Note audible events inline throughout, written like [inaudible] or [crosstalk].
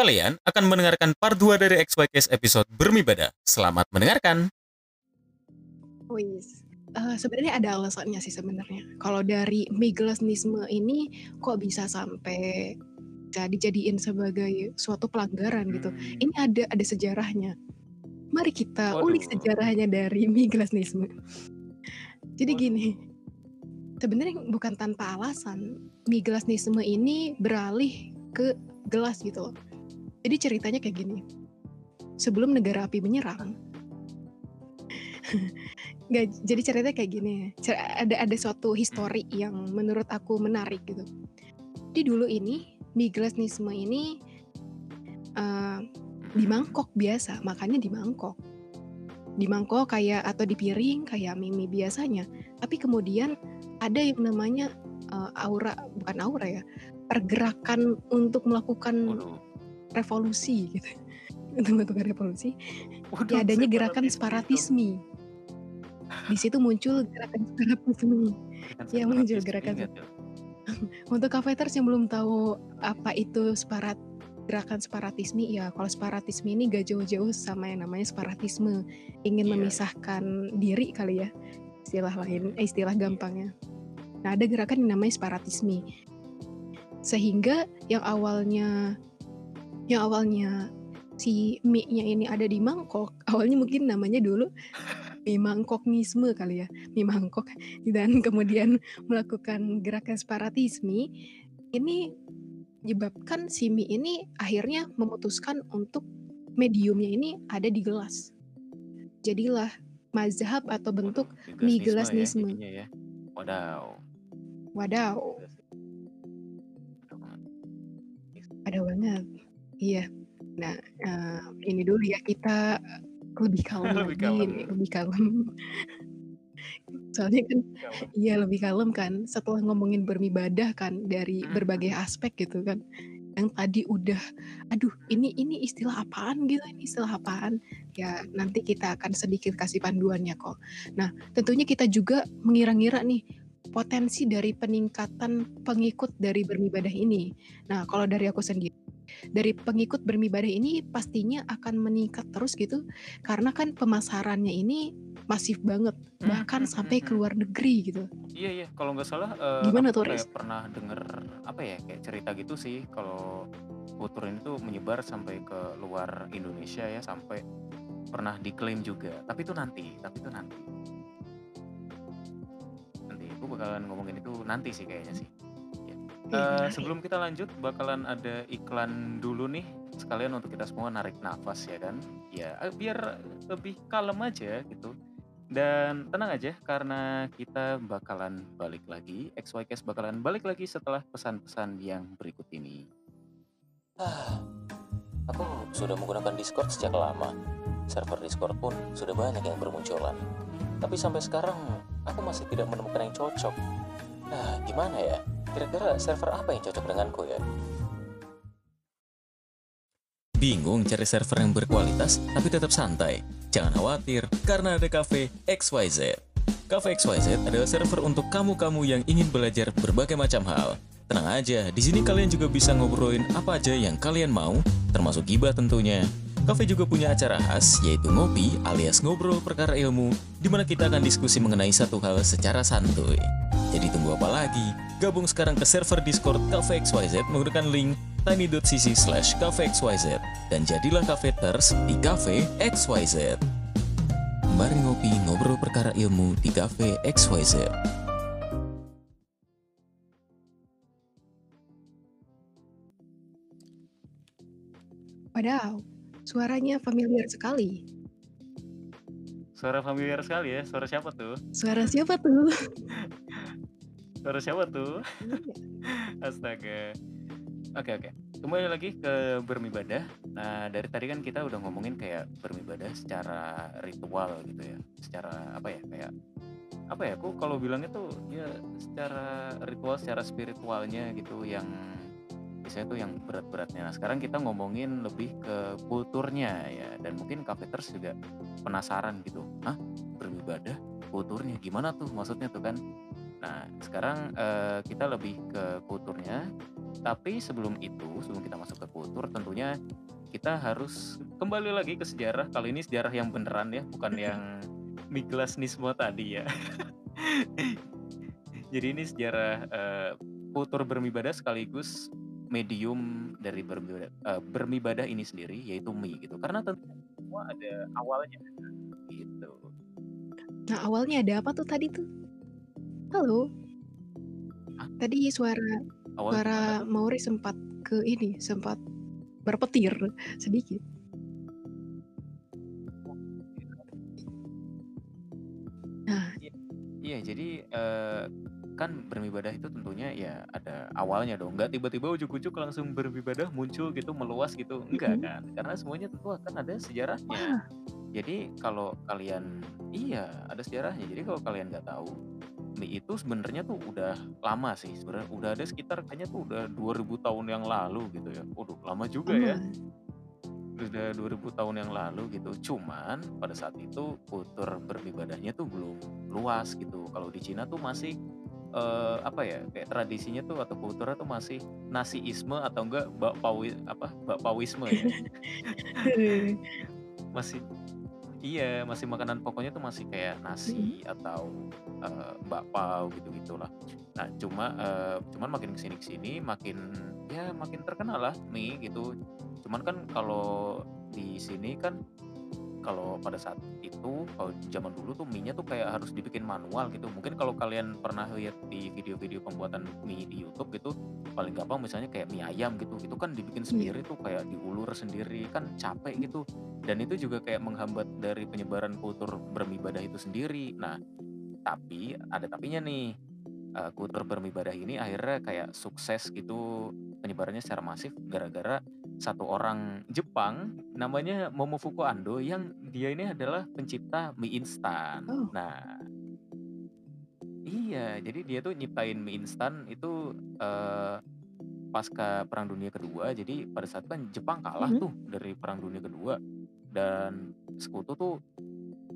Kalian akan mendengarkan part 2 dari XYKS episode Bermibadah. Selamat mendengarkan. Wis. Eh, sebenarnya ada alasannya sih sebenarnya. Kalau dari Miglasnisme ini kok bisa sampai bisa dijadiin sebagai suatu pelanggaran gitu. Hmm. Ini ada ada sejarahnya. Mari kita ulik Waduh. sejarahnya dari Miglasnisme. Jadi Waduh. gini, sebenarnya bukan tanpa alasan Miglasnisme ini beralih ke gelas gitu loh. Jadi ceritanya kayak gini. Sebelum negara api menyerang, [laughs] Nggak, jadi ceritanya kayak gini. Cer- Ada ada suatu histori yang menurut aku menarik gitu. Di dulu ini Miglasnisme ini eh, di mangkok biasa, makannya di mangkok. Di mangkok kayak atau di piring kayak mimi biasanya. Tapi kemudian ada yang namanya eh, aura, bukan aura ya, pergerakan untuk melakukan Waduh. Revolusi gitu. [laughs] Untuk melakukan revolusi Waduh, ya adanya gerakan separatisme itu. Di situ muncul gerakan separatisme. Ya, muncul gerakan ingat tuh. [laughs] Untuk kafeters yang belum tahu apa itu separat gerakan separatisme, ya kalau separatisme ini gak jauh-jauh sama yang namanya separatisme, ingin Iya. memisahkan diri kali ya, istilah lain, eh, istilah gampangnya. Nah ada gerakan yang namanya separatisme, sehingga yang awalnya, yang awalnya si mie-nya ini ada di mangkok, [laughs] awalnya mungkin namanya dulu [laughs] mie mangkoknisme kali ya, mie mangkok, [laughs] dan kemudian melakukan gerakan separatisme, ini menyebabkan si mie ini akhirnya memutuskan untuk mediumnya ini ada di gelas. Jadilah mazhab atau bentuk mie ya, ya. Wadaw. Wadaw, ada banget. Iya. Nah, eh, ini dulu ya kita lebih [laughs] kalem Lebih lagi kalem. nih, lebih kalem. [laughs] Soalnya kan iya lebih kalem kan setelah ngomongin beribadah kan dari Hmm. berbagai aspek gitu kan. Yang tadi udah aduh ini ini istilah apaan gitu, ini istilah apaan? Ya nanti kita akan sedikit kasih panduannya kok. Nah, tentunya kita juga mengira-ngira nih potensi dari peningkatan pengikut dari beribadah ini. Nah, kalau dari aku sendiri dari pengikut beribadah ini pastinya akan meningkat terus gitu karena kan pemasarannya ini masif banget Hmm, bahkan hmm, sampai hmm, ke luar negeri gitu. Iya iya, kalau nggak salah eh, Gimana tuh, kayak pernah denger apa ya kayak cerita gitu sih kalau kultur ini tuh menyebar sampai ke luar Indonesia ya sampai pernah diklaim juga. Tapi itu nanti, tapi itu nanti. Nanti aku bakalan ngomongin itu nanti sih kayaknya sih. Ya. Iya, Eh, menarik. sebelum kita lanjut bakalan ada iklan dulu nih sekalian untuk kita semua narik nafas ya kan. Ya eh, biar lebih kalem aja gitu. Dan tenang aja karena kita bakalan balik lagi, XYCast bakalan balik lagi setelah pesan-pesan yang berikut ini. Ah, aku sudah menggunakan Discord sejak lama. Server Discord pun sudah banyak yang bermunculan. Tapi sampai sekarang aku masih tidak menemukan yang cocok. Nah, gimana ya? Kira-kira server apa yang cocok denganku ya? Bingung cari server yang berkualitas tapi tetap santai? Jangan khawatir, karena ada Cafe XYZ. Cafe XYZ adalah server untuk kamu-kamu yang ingin belajar berbagai macam hal. Tenang aja, di sini kalian juga bisa ngobrolin apa aja yang kalian mau, termasuk gibah tentunya. Cafe juga punya acara khas, yaitu ngopi alias ngobrol perkara ilmu, di mana kita akan diskusi mengenai satu hal secara santuy. Jadi tunggu apa lagi? Gabung sekarang ke server Discord Cafe XYZ menggunakan link tiny.cc slash cafe XYZ dan jadilah kafeters di Cafe XYZ. Mari ngopi ngobrol perkara ilmu di Cafe XYZ. Wadaw, suaranya familiar sekali. Suara familiar sekali ya, suara siapa tuh? Suara siapa tuh? [laughs] Suara siapa tuh? Iya. [laughs] Astaga. Oke oke. Kembali lagi ke beribadah. Nah dari tadi kan kita udah ngomongin kayak beribadah secara ritual gitu ya, secara apa ya kayak apa ya? Aku kalau bilangnya tuh ya secara ritual, secara spiritualnya gitu yang biasanya tuh yang berat-beratnya. Nah sekarang kita ngomongin lebih ke kulturnya ya dan mungkin kafeters juga penasaran gitu. Hah beribadah kulturnya gimana tuh maksudnya tuh kan? Nah, sekarang eh, kita lebih ke kulturnya Tapi sebelum itu, sebelum kita masuk ke kultur, tentunya kita harus kembali lagi ke sejarah. Kali ini sejarah yang beneran ya, bukan yang miglasnisme tadi ya. [laughs] Jadi ini sejarah uh, kultur bermibadah sekaligus medium dari bermibadah, uh, bermibadah ini sendiri yaitu mie gitu. Karena tentu semua ada awalnya gitu. Nah awalnya ada apa tuh tadi tuh? Halo. Hah? Tadi suara Awalnya suara? Mauri sempat ke ini, sempat berpetir [laughs] sedikit. Nah, Iya, jadi eh, kan beribadah itu tentunya ya ada awalnya dong. Nggak tiba-tiba ujuk-ujuk langsung beribadah muncul gitu, meluas gitu. Enggak mhm. kan? Karena semuanya tentu akan ada sejarahnya. Wah, Jadi kalau kalian iya ada sejarahnya. Jadi kalau kalian nggak tahu mie itu sebenarnya tuh udah lama sih. Sebenarnya udah ada sekitar kayaknya tuh udah 2000 tahun yang lalu gitu ya. Waduh, lama juga ya. lama. Udah 2000 tahun yang lalu gitu. Cuman pada saat itu kultur beribadahnya tuh belum luas gitu. Kalau di Cina tuh masih eh, apa ya kayak tradisinya tuh atau kulturnya tuh masih nasiisme atau enggak bakpawi apa bakpawisme ya [laughs] masih iya masih makanan pokoknya tuh masih kayak nasi atau eh, bakpao gitu gitulah nah cuma eh, cuman makin ke sini ke sini makin ya makin terkenal lah mie gitu. Cuman kan kalau di sini kan kalau pada saat itu kalau zaman dulu tuh mie-nya tuh kayak harus dibikin manual gitu. Mungkin kalau kalian pernah lihat di video-video pembuatan mie di YouTube gitu paling gampang misalnya kayak mie ayam gitu itu kan dibikin sendiri tuh kayak diulur sendiri kan capek gitu. Dan itu juga kayak menghambat dari penyebaran kultur beribadah itu sendiri. Nah tapi ada tapinya nih eh, kultur beribadah ini akhirnya kayak sukses gitu penyebarannya secara masif gara-gara satu orang Jepang namanya Momofuku Ando yang dia ini adalah pencipta mie instan. Oh. Nah, iya, jadi dia tuh nyiptain mie instan itu eh, pasca Perang Dunia Kedua. Jadi pada saat kan Jepang kalah Mhm. tuh dari Perang Dunia Kedua dan sekutu tuh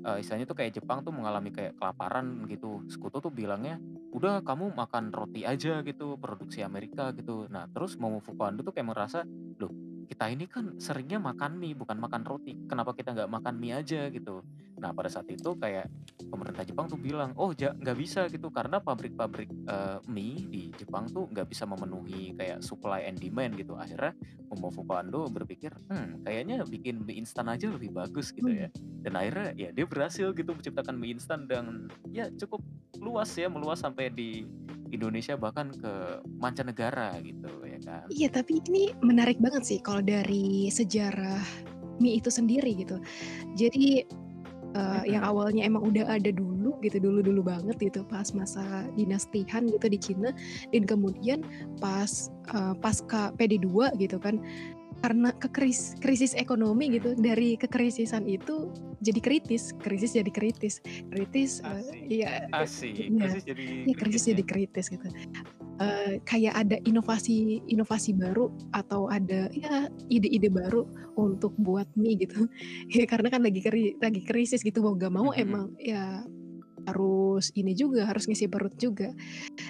eh, istilahnya tuh kayak Jepang tuh mengalami kayak kelaparan gitu. Sekutu tuh bilangnya, udah kamu makan roti aja gitu, produksi Amerika gitu. Nah terus Momofuku Ando tuh kayak merasa, loh kita ini kan seringnya makan mie bukan makan roti. Kenapa kita nggak makan mie aja gitu? Nah pada saat itu kayak pemerintah Jepang tuh bilang, oh ja- nggak bisa gitu karena pabrik-pabrik eh, mie di Jepang tuh nggak bisa memenuhi kayak supply and demand gitu. Akhirnya Momofuku Ando berpikir, hmm kayaknya bikin mie instan aja lebih bagus gitu ya dan akhirnya ya dia berhasil gitu menciptakan mie instan dan ya cukup luas ya meluas sampai di Indonesia bahkan ke mancanegara gitu ya kan Iya, tapi ini menarik banget sih kalau dari sejarah mie itu sendiri gitu. Jadi eh, yang awalnya emang udah ada dulu gitu, dulu-dulu banget gitu pas masa dinasti Han gitu di Cina dan kemudian pas eh, pasca PD2 gitu kan karena kekris krisis ekonomi gitu dari kekrisisan itu jadi kritis, krisis jadi kritis, kritis eh, iya asik Iya. krisis jadi Iya krisis kritis ya. jadi kritis gitu. Eh, kayak ada inovasi inovasi baru atau ada ya ide-ide baru untuk buat mie gitu. [laughs] Ya karena kan lagi kri- lagi krisis gitu mau gak mau Mhm. emang ya harus ini juga harus ngisi perut juga.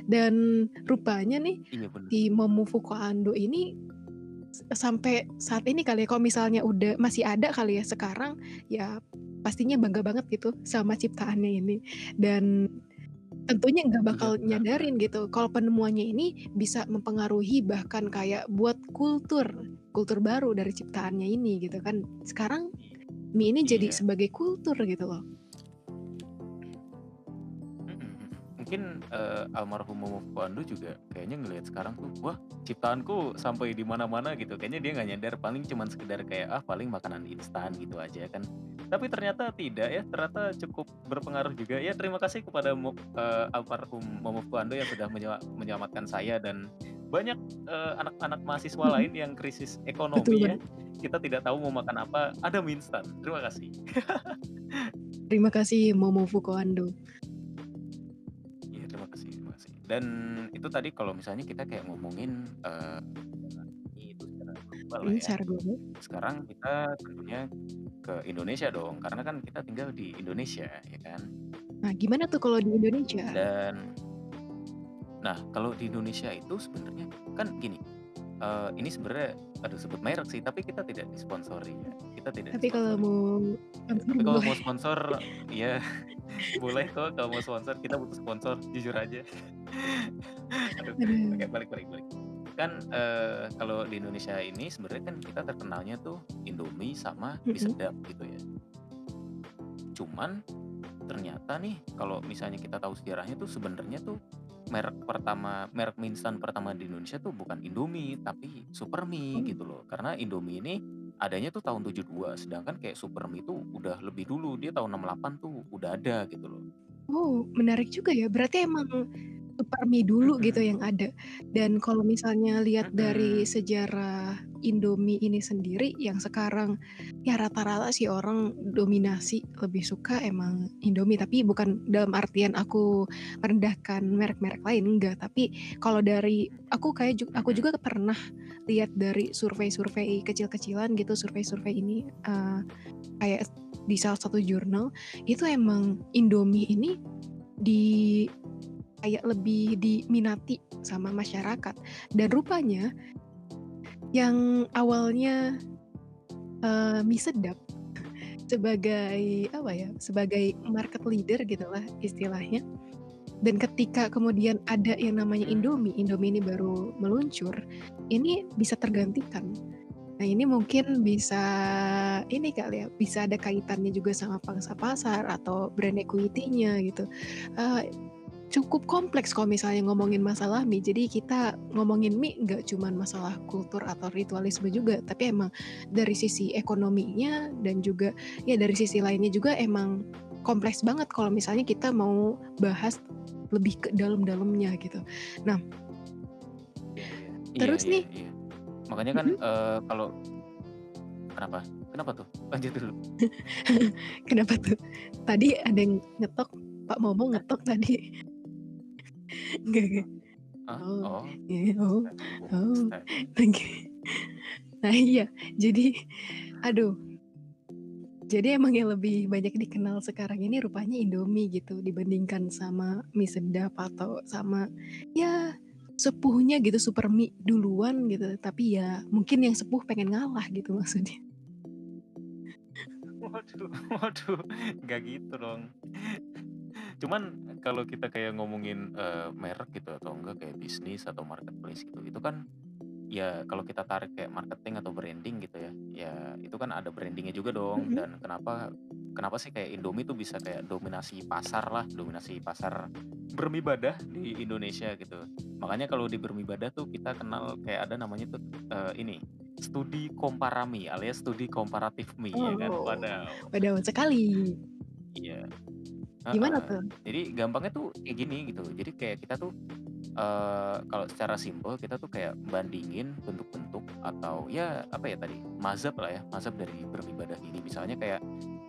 Dan rupanya nih iya di Momofuku Ando ini sampai saat ini kali ya kalau misalnya udah masih ada kali ya sekarang ya pastinya bangga banget gitu sama ciptaannya ini. Dan tentunya nggak Benar, bakal nyadarin gitu kalau penemuannya ini bisa mempengaruhi bahkan kayak buat kultur kultur baru dari ciptaannya ini gitu kan. Sekarang mie ini jadi Iya. sebagai kultur gitu loh mungkin eh, almarhum Momofuku Ando juga kayaknya ngelihat sekarang tuh wah ciptaanku sampai di mana-mana gitu. Kayaknya dia nggak nyadar paling cuman sekedar kayak ah paling makanan instan gitu aja kan. Tapi ternyata tidak ya. Ternyata cukup berpengaruh juga. Ya terima kasih kepada eh, almarhum Momofuku Ando yang sudah menyela- menyelamatkan saya dan banyak eh, anak-anak mahasiswa lain yang krisis betul ekonomi ya. banget kita tidak tahu mau makan apa ada mie instan. Terima kasih. Terima kasih Momofuku Ando Dan itu tadi kalau misalnya kita kayak ngomongin eh, itu secara global ya. secara global Sekarang kita tentunya ke Indonesia dong, karena kan kita tinggal di Indonesia ya kan. nah gimana tuh kalau di Indonesia Dan nah kalau di Indonesia itu sebenarnya kan gini, eh, ini sebenarnya aduh sebut merek sih, tapi kita tidak disponsori ya. Kita tidak Tapi kalau mau Tapi kalau mau sponsor, ya [laughs] boleh kok kalau mau sponsor. Kita butuh sponsor, jujur aja. Aduh, Aduh. oke balik balik balik. Kan eh, kalau di Indonesia ini sebenarnya kan kita terkenalnya tuh Indomie sama mie sedap gitu ya. Cuman ternyata nih kalau misalnya kita tahu sejarahnya tuh sebenarnya tuh merek pertama merek mie instan pertama di Indonesia tuh bukan Indomie tapi Super Mie Oh. gitu loh. Karena Indomie ini adanya tuh tahun 72 sedangkan kayak Super Mie tuh udah lebih dulu dia tahun 68 tuh udah ada gitu loh. Oh, menarik juga ya. Berarti emang Super Mie dulu gitu yang ada. Dan kalau misalnya lihat dari sejarah Indomie ini sendiri yang sekarang ya rata-rata sih orang dominasi lebih suka emang Indomie. Tapi bukan dalam artian aku merendahkan merek-merek lain enggak. Tapi kalau dari aku kayak ju- aku juga pernah lihat dari survei-survei kecil-kecilan gitu survei-survei ini eh, kayak di salah satu jurnal itu emang Indomie ini di kayak lebih diminati sama masyarakat. Dan rupanya yang awalnya eh, mie sedap [laughs] sebagai apa ya sebagai market leader gitulah istilahnya. Dan ketika kemudian ada yang namanya. Indomie Indomie ini baru meluncur ini bisa tergantikan. Nah ini mungkin bisa ini kali ya bisa ada kaitannya juga sama pangsa pasar atau brand equity-nya gitu. Eh, cukup kompleks kalau misalnya ngomongin masalah mie. Jadi kita ngomongin mie nggak cuma masalah kultur atau ritualisme juga, tapi emang dari sisi ekonominya dan juga ya dari sisi lainnya juga emang kompleks banget kalau misalnya kita mau bahas lebih ke dalam-dalamnya gitu. Iya, iya. Terus Iya, nih. iya. Makanya kan eh, kalau kenapa? Kenapa tuh? [laughs] Lanjut dulu. [laughs] Kenapa tuh? Tadi ada yang ngetok, Pak Momo ngetok tadi. Enggak, enggak. Ah, Oh, oh, iya, oh, oh. Nah iya, jadi aduh. Jadi emang yang lebih banyak dikenal sekarang ini rupanya Indomie gitu dibandingkan sama mie sedap atau sama ya sepuhnya gitu super mie duluan gitu. Tapi ya mungkin yang sepuh pengen ngalah gitu maksudnya. Waduh, [laughs] waduh, nggak gitu dong. Cuman kalau kita kayak ngomongin eh, merek gitu atau enggak kayak bisnis atau marketplace gitu, itu kan ya kalau kita tarik kayak marketing atau branding gitu ya, ya itu kan ada brandingnya juga dong. Mhm. Dan kenapa kenapa sih kayak Indomie tuh bisa kayak dominasi pasar lah, dominasi pasar bermibadah di Indonesia gitu. Makanya kalau di bermibadah tuh kita kenal kayak ada namanya tuh eh, ini studi komparami alias studi komparatif mie ya kan. Oh. Wadaw. Padahal sekali. Iya. Gimana tuh? Jadi gampangnya tuh kayak gini gitu. Jadi kayak kita tuh eh kalau secara simpel kita tuh kayak bandingin bentuk-bentuk atau ya apa ya tadi mazhab lah ya mazhab dari beribadah ini. Misalnya kayak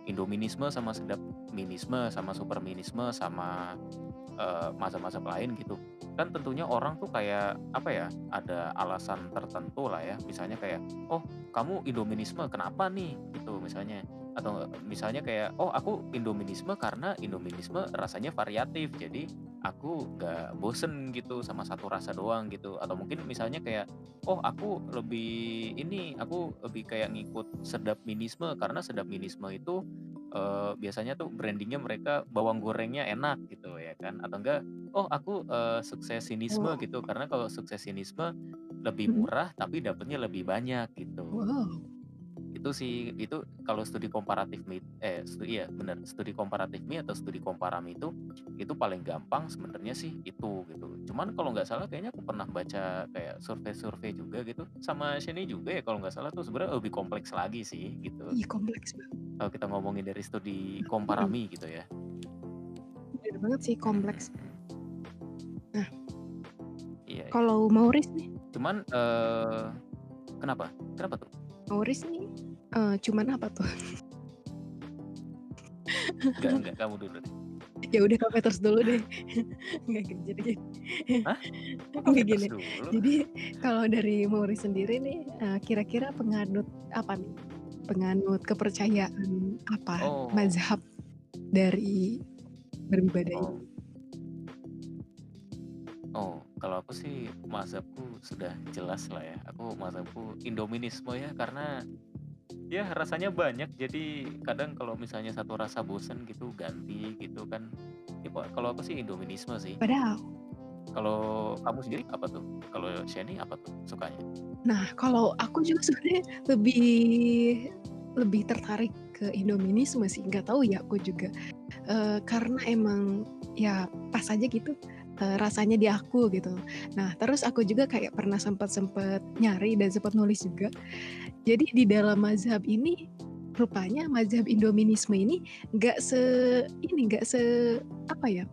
Indominisme sama sedap minisme sama superminisme sama mazhab-mazhab lain gitu. Kan tentunya orang tuh kayak apa ya ada alasan tertentu lah ya. Misalnya kayak oh kamu Indominisme kenapa nih? Gitu misalnya atau misalnya kayak oh aku Indominisme karena Indominisme rasanya variatif jadi aku nggak bosen gitu sama satu rasa doang gitu. Atau mungkin misalnya kayak oh aku lebih ini aku lebih kayak ngikut sedap minisme karena sedap minisme itu eh, biasanya tuh brandingnya mereka bawang gorengnya enak gitu ya kan? Atau enggak oh aku eh, suksesinisme Oh. gitu. Karena kalau suksesinisme lebih murah tapi dapatnya lebih banyak gitu. Wow. Itu sih itu kalau studi komparatif mie eh studi iya benar studi komparatif mie atau studi komparami itu itu paling gampang sebenarnya sih itu gitu. Cuman kalau nggak salah kayaknya aku pernah baca kayak survei-survei juga gitu. Sama Shani juga ya kalau nggak salah tuh sebenarnya lebih kompleks lagi sih gitu. Ih kompleks banget. kalau kita ngomongin dari studi komparami gitu ya. Bener banget sih kompleks. iya iya. Kalau Mauris nih, cuman eh kenapa? Kenapa tuh Mauris nih eh, cuman apa tuh? enggak enggak kamu dulu deh [laughs] ya udah kamu terus dulu deh. [laughs] Nggak gitu, jadi Hah? [laughs] Nggak Terus gini. dulu Jadi kalau dari Mauris sendiri nih, eh, kira-kira penganut apa nih? Penganut kepercayaan apa? Oh. Mazhab dari beribadah Oh. ini? Oh, kalau aku sih mazhabku sudah jelas lah ya. Aku mazhabku Indominisme ya karena ya rasanya banyak jadi kadang kalau misalnya satu rasa bosen gitu ganti gitu kan. Ya, kalau aku sih Indominisme sih. Padahal Kalau kamu sendiri apa tuh? Kalau Shani apa tuh sukanya? Nah, kalau aku juga sebenarnya lebih lebih tertarik ke Indominisme sih, nggak tahu ya aku juga. Eee, karena emang ya pas aja gitu, eee, rasanya di aku gitu. Nah, terus aku juga kayak pernah sempet-sempet nyari dan sempet nulis juga. Jadi di dalam mazhab ini, rupanya mazhab Indominisme ini nggak se ini, nggak se apa ya,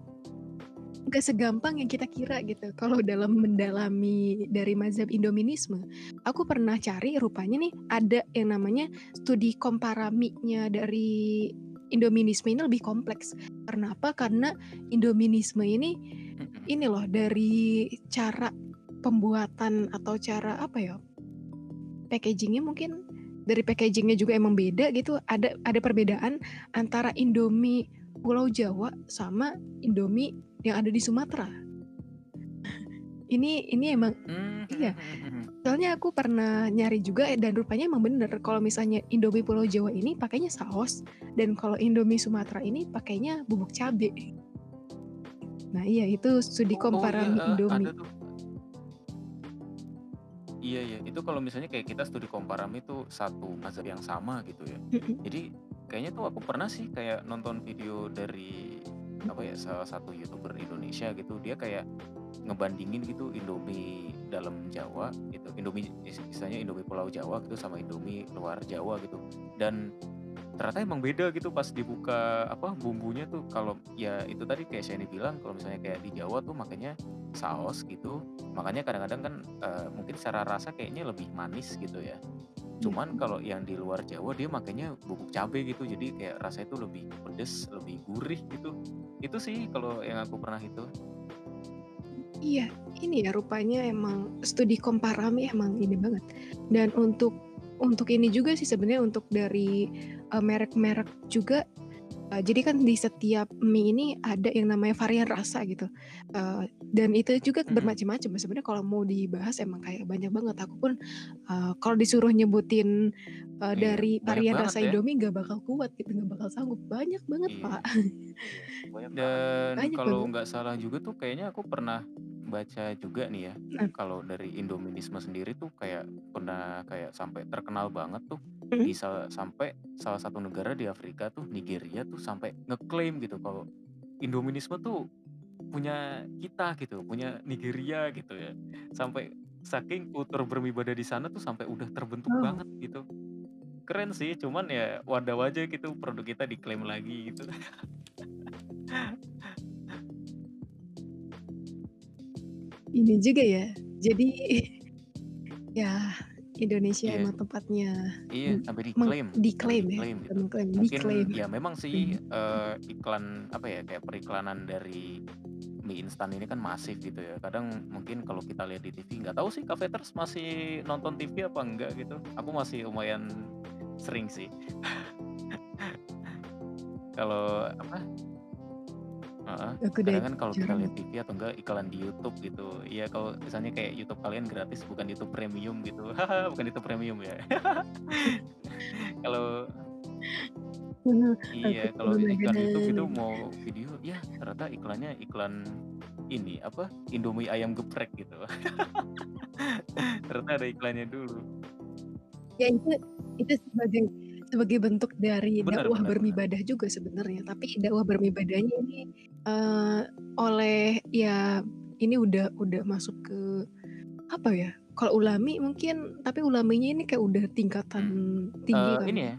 nggak segampang yang kita kira gitu. Kalau dalam mendalami dari mazhab Indominisme, aku pernah cari rupanya nih ada yang namanya studi komparaminya dari Indominisme ini lebih kompleks. Karena apa? Karena Indominisme ini. Ini loh dari cara pembuatan atau cara apa ya? Packagingnya mungkin dari packagingnya juga emang beda gitu. Ada ada perbedaan antara Indomie Pulau Jawa sama Indomie yang ada di Sumatera. Ini ini emang Mmm, iya. mhm mhm. Soalnya aku pernah nyari juga dan rupanya emang bener kalau misalnya Indomie Pulau Jawa ini pakainya saus dan kalau Indomie Sumatera ini pakainya bubuk cabe. Nah iya itu studi Oh iya, ada Indomie. tuh. Iya iya, itu kalau misalnya kayak kita studi komparami itu satu mazhab yang sama gitu ya. Jadi kayaknya tuh aku pernah sih kayak nonton video dari apa ya salah satu youtuber Indonesia gitu dia kayak ngebandingin gitu Indomie dalam Jawa gitu Indomie is- istilahnya Indomie Pulau Jawa gitu sama Indomie luar Jawa gitu dan ternyata emang beda gitu pas dibuka apa bumbunya tuh kalau ya itu tadi kayak Shani bilang kalau misalnya kayak di Jawa tuh makanya saus gitu. Makanya kadang-kadang kan eh, mungkin secara rasa kayaknya lebih manis gitu ya. Cuman kalau yang di luar Jawa dia makanya bubuk cabai gitu jadi kayak rasanya itu lebih pedes lebih gurih gitu. Itu sih kalau yang aku pernah itu. Iya, ini ya rupanya emang studi komparami emang ini banget. Dan untuk untuk ini juga sih sebenarnya untuk dari eh, merek-merek juga. Eh, jadi kan di setiap mie ini ada yang namanya varian rasa gitu. Eh, dan itu juga bermacam-macam. Sebenarnya kalau mau dibahas emang kayak banyak banget. Aku pun eh, kalau disuruh nyebutin eh, Iya, dari varian rasa ya. Indomie nggak bakal kuat gitu, nggak bakal sanggup. Banyak banget Iya. pak. banyak banget Dan Banyak kalau nggak salah juga tuh kayaknya aku pernah baca juga nih ya. Nah. Kalau dari Indominisme sendiri tuh kayak pernah kayak sampai terkenal banget tuh Mhm. di salah sampai salah satu negara di Afrika tuh Nigeria tuh sampai ngeklaim gitu kalau Indominisme tuh punya kita gitu, punya Nigeria gitu ya. Sampai saking kultur beribadah di sana tuh sampai udah terbentuk Oh. banget gitu. Keren sih, cuman ya wadah aja gitu produk kita diklaim lagi gitu. Ini juga ya. Jadi [laughs] ya Indonesia Iya. emang tempatnya Iya, meng- sampai diklaim, diklaim ya, diklaim gitu. mengklaim, Mungkin diklaim. ya memang sih Hmm. eh, iklan apa ya kayak periklanan dari mie instan ini kan masif gitu ya. Kadang mungkin kalau kita lihat di TV nggak tahu sih Cafeters masih nonton TV apa enggak gitu. Aku masih lumayan sering sih. [laughs] kalau apa? Udah kadang kan kalau kita lihat TV atau enggak iklan di YouTube gitu. Iya kalau misalnya kayak YouTube kalian gratis bukan YouTube premium gitu. [laughs] Bukan YouTube premium ya. [laughs] kalau Iya, kalau iklan YouTube itu mau video, ya ternyata iklannya iklan ini apa Indomie ayam geprek gitu. [laughs] ternyata ada iklannya dulu. Ya itu itu sebagai sebagai bentuk dari Benar, dakwah benar, beribadah juga sebenarnya. Tapi dakwah beribadahnya ini eh, oleh ya ini udah udah masuk ke apa ya? Kalau ulami mungkin, tapi ulaminya ini kayak udah tingkatan tinggi Eh, kali ini ya.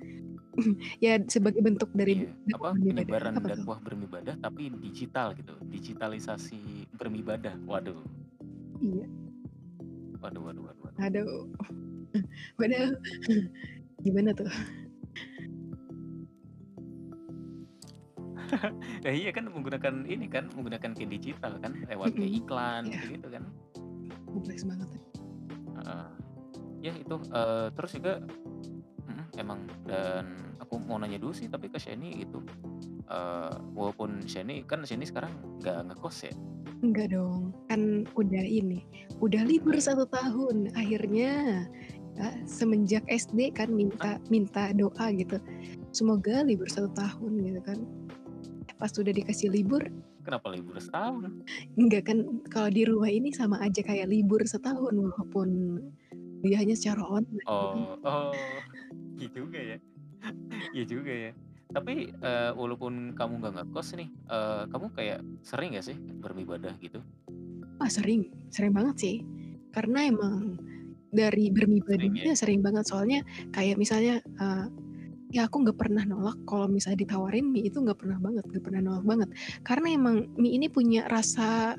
[laughs] ya, sebagai bentuk dari iya, dakwah apa penyebaran tuh? dakwah beribadah tapi digital gitu, digitalisasi beribadah. Waduh, Iya. waduh, waduh, waduh. waduh. Aduh. [laughs] Waduh. Gimana tuh? Ya iya kan menggunakan ini kan menggunakan ke digital kan lewat Mm-mm. iklan Iya. gitu kan. Kompleks banget. Heeh. ya itu eh, terus juga mm, emang dan aku mau nanya dulu sih tapi ke Shani gitu Eh, walaupun Shani kan Shani sekarang nggak ngekos ya Enggak dong, kan udah ini, udah libur satu tahun akhirnya. Ya, semenjak SD kan minta minta doa gitu. Semoga libur satu tahun gitu kan. Pas udah dikasih libur, Kenapa libur setahun? enggak kan kalau di rumah ini sama aja kayak libur setahun walaupun dia hanya secara online. gitu. Oh, oh, iya juga ya. Iya juga ya. Tapi eh, walaupun kamu nggak ngekos nih, eh, kamu kayak sering gak sih beribadah gitu? Ah sering, sering banget sih. Karena emang dari Sering ya? sering banget soalnya kayak misalnya eh, ya aku nggak pernah nolak kalau misalnya ditawarin mie itu nggak pernah banget, nggak pernah nolak banget. Karena emang mie ini punya rasa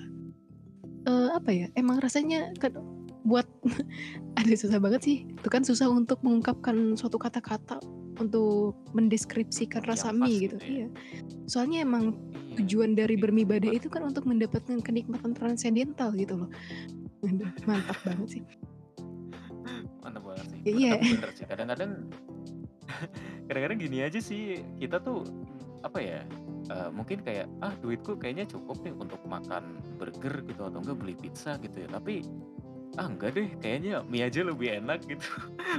eh, apa ya? Emang rasanya kan buat [laughs] ada susah banget sih. Itu kan susah untuk mengungkapkan suatu kata-kata untuk mendeskripsikan Yang rasa pas mie gitu gitu. ya. Iya. Soalnya emang Iya, tujuan dari beribadah buat itu kan untuk mendapatkan kenikmatan transendental gitu loh. Mantap banget sih. [laughs] mantap banget sih. Ya, iya. Kadang-kadang, kadang-kadang gini aja sih. Kita tuh apa ya? eh, mungkin kayak ah duitku kayaknya cukup nih untuk makan burger gitu atau enggak beli pizza gitu ya. Tapi ah enggak deh, kayaknya mie aja lebih enak [laughs] gitu.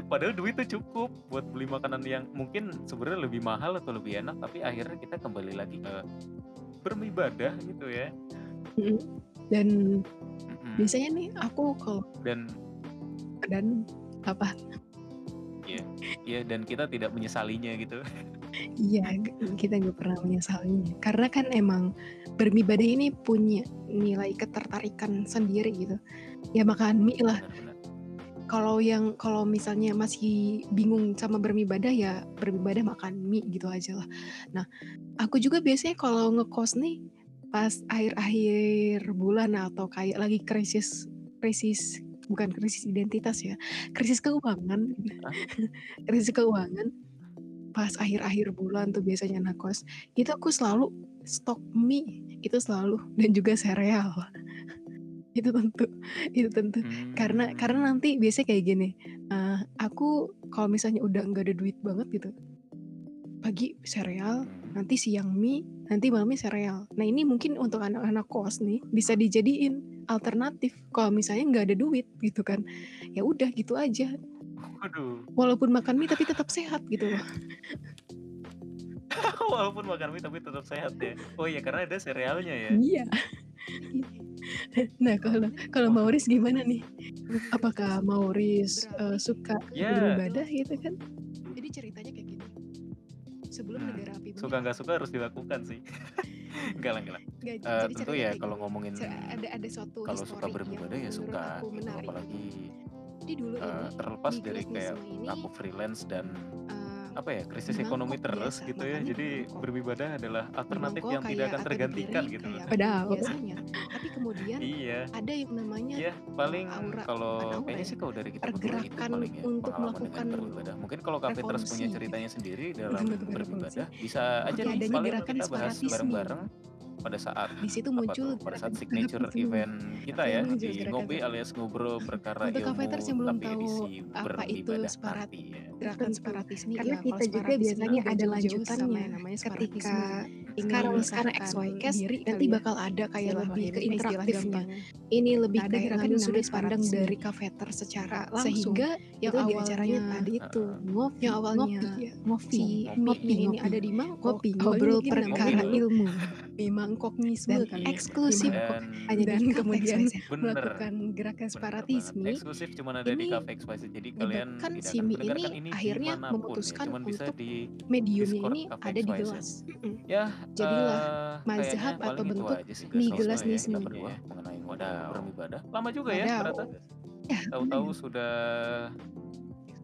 Padahal duit tuh cukup buat beli makanan yang mungkin sebenarnya lebih mahal atau lebih enak, tapi akhirnya kita kembali lagi ke beribadah gitu ya. Mm. Dan Mm-mm. biasanya nih aku kalau Dan dan apa? Ya dan kita tidak menyesalinya gitu. Iya, kita nggak pernah menyesalinya. Karena kan emang beribadah ini punya nilai ketertarikan sendiri gitu. Ya makan mie lah. Kalau yang kalau misalnya masih bingung sama beribadah ya beribadah makan mie gitu aja lah. Nah, aku juga biasanya kalau ngekos nih pas akhir-akhir bulan atau kayak lagi krisis krisis bukan krisis identitas ya, krisis keuangan. [laughs] Krisis keuangan pas akhir-akhir bulan tuh biasanya nakos. Itu aku selalu stok mie itu selalu dan juga sereal. [laughs] itu tentu itu tentu karena karena Hmm. nanti biasanya kayak gini eh, aku kalau misalnya udah nggak ada duit banget gitu pagi sereal Hmm. nanti siang mie nanti malamnya sereal nah ini mungkin untuk anak-anak kos nih bisa dijadiin alternatif. Kalau misalnya nggak ada duit gitu kan ya udah gitu aja. Waduh, walaupun makan mie tapi tetap sehat gitu loh. [laughs] Walaupun makan mie tapi tetap sehat ya. Oh iya karena ada serealnya ya. iya. Nah kalau kalau Mauris gimana nih? Apakah Mauris eh, suka Ya. beribadah gitu kan? Jadi ceritanya kayak gini. Sebelum Hmm, negara api Suka nggak suka harus dilakukan sih. [laughs] enggak lah, enggak lah. Jadi tentu ya kalau ngomongin ada ada suatu kalau suka beribadah ya suka gitu. Apalagi Jadi dulu eh, ini terlepas dari kayak ini aku freelance dan apa ya krisis di ekonomi mangkok terus biasa, gitu ya. Jadi beribadah adalah alternatif yang tidak akan tergantikan gitu loh. Padahal. biasanya. Tapi kemudian Iya, ada yang namanya iya paling aura kalau aura kayaknya ya, sih kalau dari kita berdua itu pergerakan paling ya untuk melakukan beribadah. Mungkin kalau Kak Petrus punya ceritanya sendiri dalam beribadah, bisa aja nih paling kita bahas bareng-bareng pada saat di situ muncul tuh pada saat signature event kita Oke, ya di ngopi alias ngobrol perkara Untuk ilmu yang belum tapi tahu edisi apa itu separat ya. gerakan separatisme Karena ya, kita juga biasanya ada lanjutannya. namanya Ketika sekarang sekarang XYCast diri nanti ya. bakal ada kayak lebih ke interaktifnya. Ini lebih ada gerakan yang sudut namanya pandang dari kafeter secara langsung. sehingga yang awalnya acaranya tadi itu ngopi, yang awalnya ngopi, ya. ngopi, ini ada di mangkok, ngobrol perkara ilmu di mangkoknisme dan kali ya. eksklusif. Di dan hanya dan di kafe kemudian bener. melakukan gerakan bener separatisme. Banget. eksklusif cuma ada di ini cafe XYZ jadi kalian menyebabkan tidak si akan Mi mendengarkan ini ini akhirnya di mana pun memutuskan ya untuk di mediumnya Discord ini Cafe ada di gelas. Ya Jadilah eh, mazhab atau bentuk mi gelas ya, nismi. kita berdua mengenai wadah beribadah lama juga ya ternyata. Ya, tahu-tahu sudah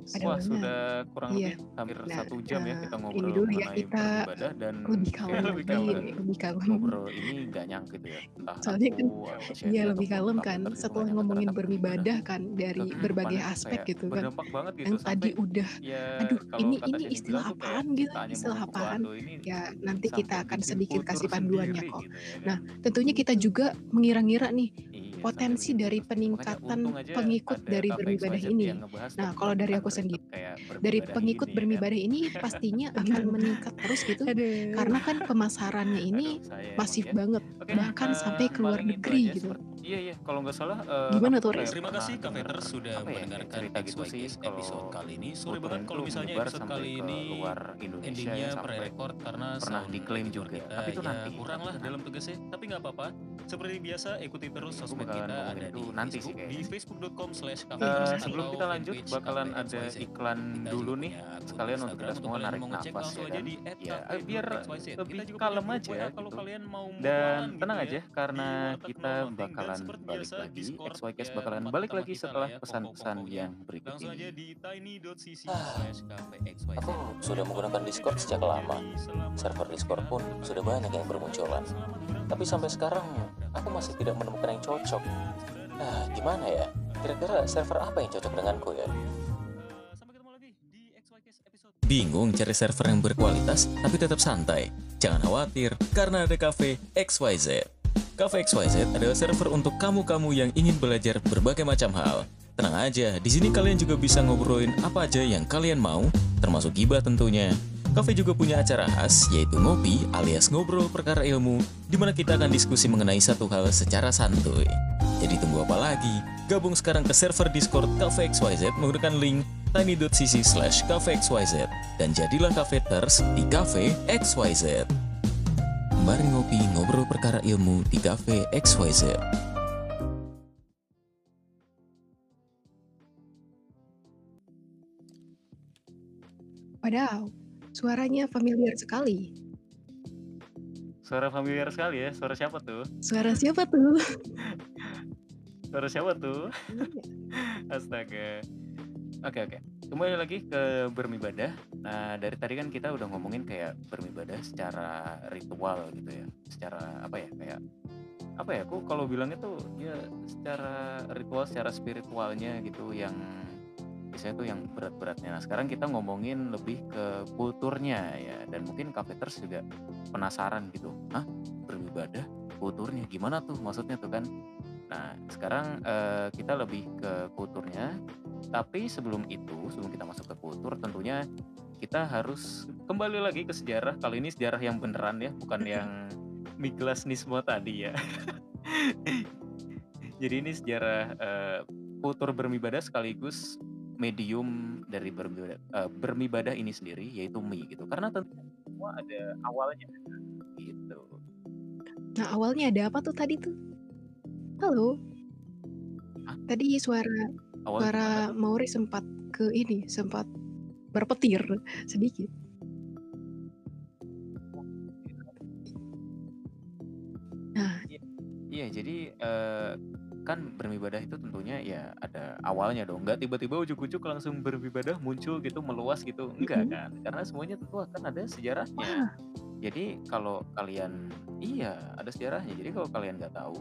Ada wah lumayan. sudah kurang Iya. lebih hampir Nah, satu jam ya eh, kita ini ngobrol dulu ya, kita beribadah dan [laughs] lebih kalem [laughs] lebih lagi, kalem lebih kalem. ngobrol ini gak nyangka gitu ya entah Soalnya kan aku Iya lebih kalem kan setelah ngomongin beribadah kan dari berbagai aspek gitu kan. berdampak banget gitu Yang tadi udah ya aduh kalau ini ini istilah apaan gitu, istilah apaan. ini Ya nanti kita akan sedikit kasih panduannya kok. gitu ya. Nah, tentunya kita juga mengira-ngira nih Iya, potensi sampai dari peningkatan pengikut dari XYZ ini. Nah, kalau dari aku sendiri, dari pengikut ini ya bermibadah ini [laughs] pastinya akan meningkat terus gitu. Karena kan pemasarannya ini masif ya. banget, Oke, bahkan eh, sampai ke luar negeri gitu. Iya iya kalau nggak salah eh, Gimana tuh, Riz? Terima kasih denger, Cafeters sudah apa ya, mendengarkan cerita gitu sih episode kali ini. Sorry banget kalau misalnya episode kali ini luar Indonesia endingnya ya sampai pre-record karena pernah diklaim juga. kita Tapi itu ya nanti, kurang lah dalam tugasnya. Tapi nggak apa-apa. Seperti biasa ikuti terus sosmed bakalan kita ada di nanti sih Facebook kayaknya di sih. facebook.com slash cafeters sebelum kita lanjut bakalan ada iklan dulu nih sekalian untuk Instagram kita semua narik nafas ya kan ya biar lebih kalem aja WA kalau kalian mau dan tenang aja ya karena kita dan bakalan seperti balik biasa lagi Discord XYCast ya bakalan balik lagi setelah ya pesan-pesan pokok-pokoknya. yang berikut Langsung aja ini di tiny.cc Ah. Aku sudah menggunakan Discord sejak lama. Server Discord pun sudah banyak yang bermunculan. Tapi sampai sekarang aku masih tidak menemukan yang cocok. Nah, gimana ya? Kira-kira server apa yang cocok denganku ya? Sampai ketemu lagi di XYZ episode Bingung cari server yang berkualitas tapi tetap santai? Jangan khawatir, karena ada Cafe XYZ. Cafe XYZ adalah server untuk kamu-kamu yang ingin belajar berbagai macam hal. Tenang aja, di sini kalian juga bisa ngobrolin apa aja yang kalian mau, termasuk gibah tentunya. Cafe juga punya acara khas, yaitu ngopi alias ngobrol perkara ilmu, di mana kita akan diskusi mengenai satu hal secara santuy. Jadi tunggu apa lagi? Gabung sekarang ke server Discord Cafe XYZ menggunakan link tiny.cc slash cafe dan jadilah cafeters di Cafe XYZ. Mari ngopi ngobrol perkara ilmu di Cafe XYZ. Wadaw, suaranya familiar sekali. suara familiar sekali ya suara siapa tuh Suara siapa tuh? [laughs] suara siapa tuh [laughs] astaga oke oke kembali lagi ke bermibadah nah dari tadi kan kita udah ngomongin kayak bermibadah secara ritual gitu ya. Secara apa ya kayak apa ya aku kalau bilangnya tuh ya secara ritual secara spiritualnya gitu yang biasanya tuh yang berat-beratnya. Nah sekarang kita ngomongin lebih ke kulturnya ya. Dan mungkin cafeters juga penasaran gitu, ah beribadah kulturnya gimana tuh maksudnya tuh kan? Nah sekarang eh, kita lebih ke kulturnya, tapi sebelum itu sebelum kita masuk ke kultur tentunya kita harus kembali lagi ke sejarah. Kali ini sejarah yang beneran ya, bukan yang Miklas Nismo tadi ya. [laughs] Jadi ini sejarah eh, kultur bermibadah sekaligus medium dari bermibadah, eh, bermibadah ini sendiri yaitu mie gitu. Karena tentu semua ada awalnya gitu. Nah awalnya ada apa tuh tadi tuh? Halo. Hah? Tadi suara Awal suara gimana tuh? Mauri sempat ke ini, sempat berpetir sedikit. Nah, Iya, jadi eh, kan beribadah itu tentunya ya ada awalnya dong. Nggak tiba-tiba ujuk-ujuk langsung beribadah muncul gitu meluas gitu. Enggak Mhm. kan? Karena semuanya tentu akan ada sejarahnya. wah, Jadi kalau kalian iya ada sejarahnya. Jadi kalau kalian nggak tahu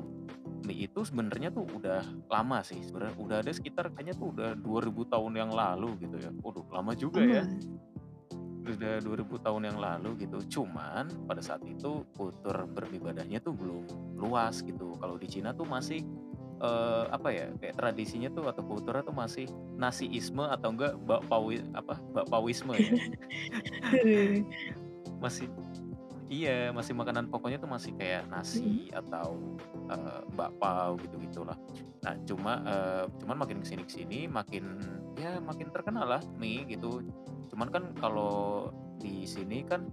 mie itu sebenarnya tuh udah lama sih sebenarnya udah ada sekitar kayaknya tuh udah 2000 tahun yang lalu gitu ya. Waduh, lama juga ya. lama. Udah 2000 tahun yang lalu gitu. Cuman pada saat itu kultur beribadahnya tuh belum luas gitu. Kalau di Cina tuh masih eh, apa ya kayak tradisinya tuh atau kulturnya tuh masih nasiisme atau enggak bakpawi apa bakpawisme ya [laughs] masih iya masih makanan pokoknya tuh masih kayak nasi atau eh, bakpao gitu gitulah nah cuma eh, cuman makin ke sini ke sini makin ya makin terkenal lah mie gitu. Cuman kan kalau di sini kan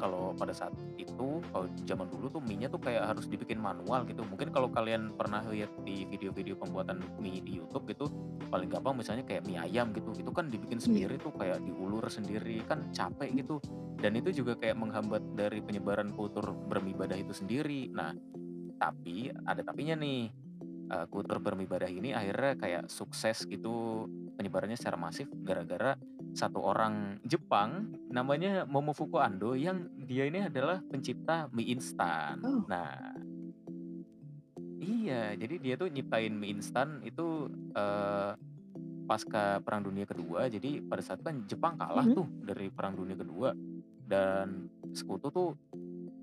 kalau pada saat itu kalau zaman dulu tuh mie-nya tuh kayak harus dibikin manual gitu. Mungkin kalau kalian pernah lihat di video-video pembuatan mie di YouTube gitu paling gampang misalnya kayak mie ayam gitu itu kan dibikin sendiri tuh kayak diulur sendiri kan capek gitu. Dan itu juga kayak menghambat dari penyebaran kultur beribadah itu sendiri. Nah tapi ada tapinya nih Eh, kultur beribadah ini akhirnya kayak sukses gitu penyebarannya secara masif gara-gara satu orang Jepang namanya Momofuku Ando yang dia ini adalah pencipta mie instan. Oh. Nah, iya, jadi dia tuh nyiptain mie instan itu eh, pasca Perang Dunia Kedua. Jadi pada saat kan Jepang kalah Mhm. tuh dari Perang Dunia Kedua dan sekutu tuh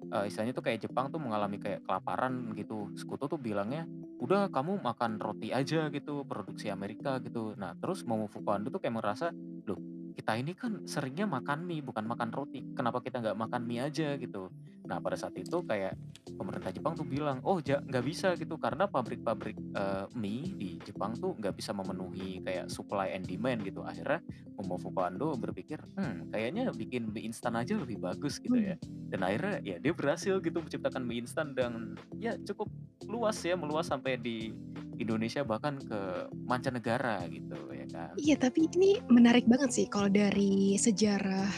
eh, istilahnya tuh kayak Jepang tuh mengalami kayak kelaparan gitu. Sekutu tuh bilangnya udah kamu makan roti aja gitu produksi Amerika gitu nah terus Momofuku Ando tuh kayak merasa loh kita ini kan seringnya makan mie bukan makan roti. Kenapa kita nggak makan mie aja gitu? Nah pada saat itu kayak pemerintah Jepang tuh bilang oh ja nggak bisa gitu. Karena pabrik-pabrik uh, mie di Jepang tuh nggak bisa memenuhi kayak supply and demand gitu. Akhirnya Momofuku Ando berpikir hmm kayaknya bikin mie instan aja lebih bagus gitu ya. Dan akhirnya ya dia berhasil gitu menciptakan mie instan dan ya cukup luas ya meluas sampai di Indonesia bahkan ke mancanegara gitu ya kan. Iya, tapi ini menarik banget sih kalau dari sejarah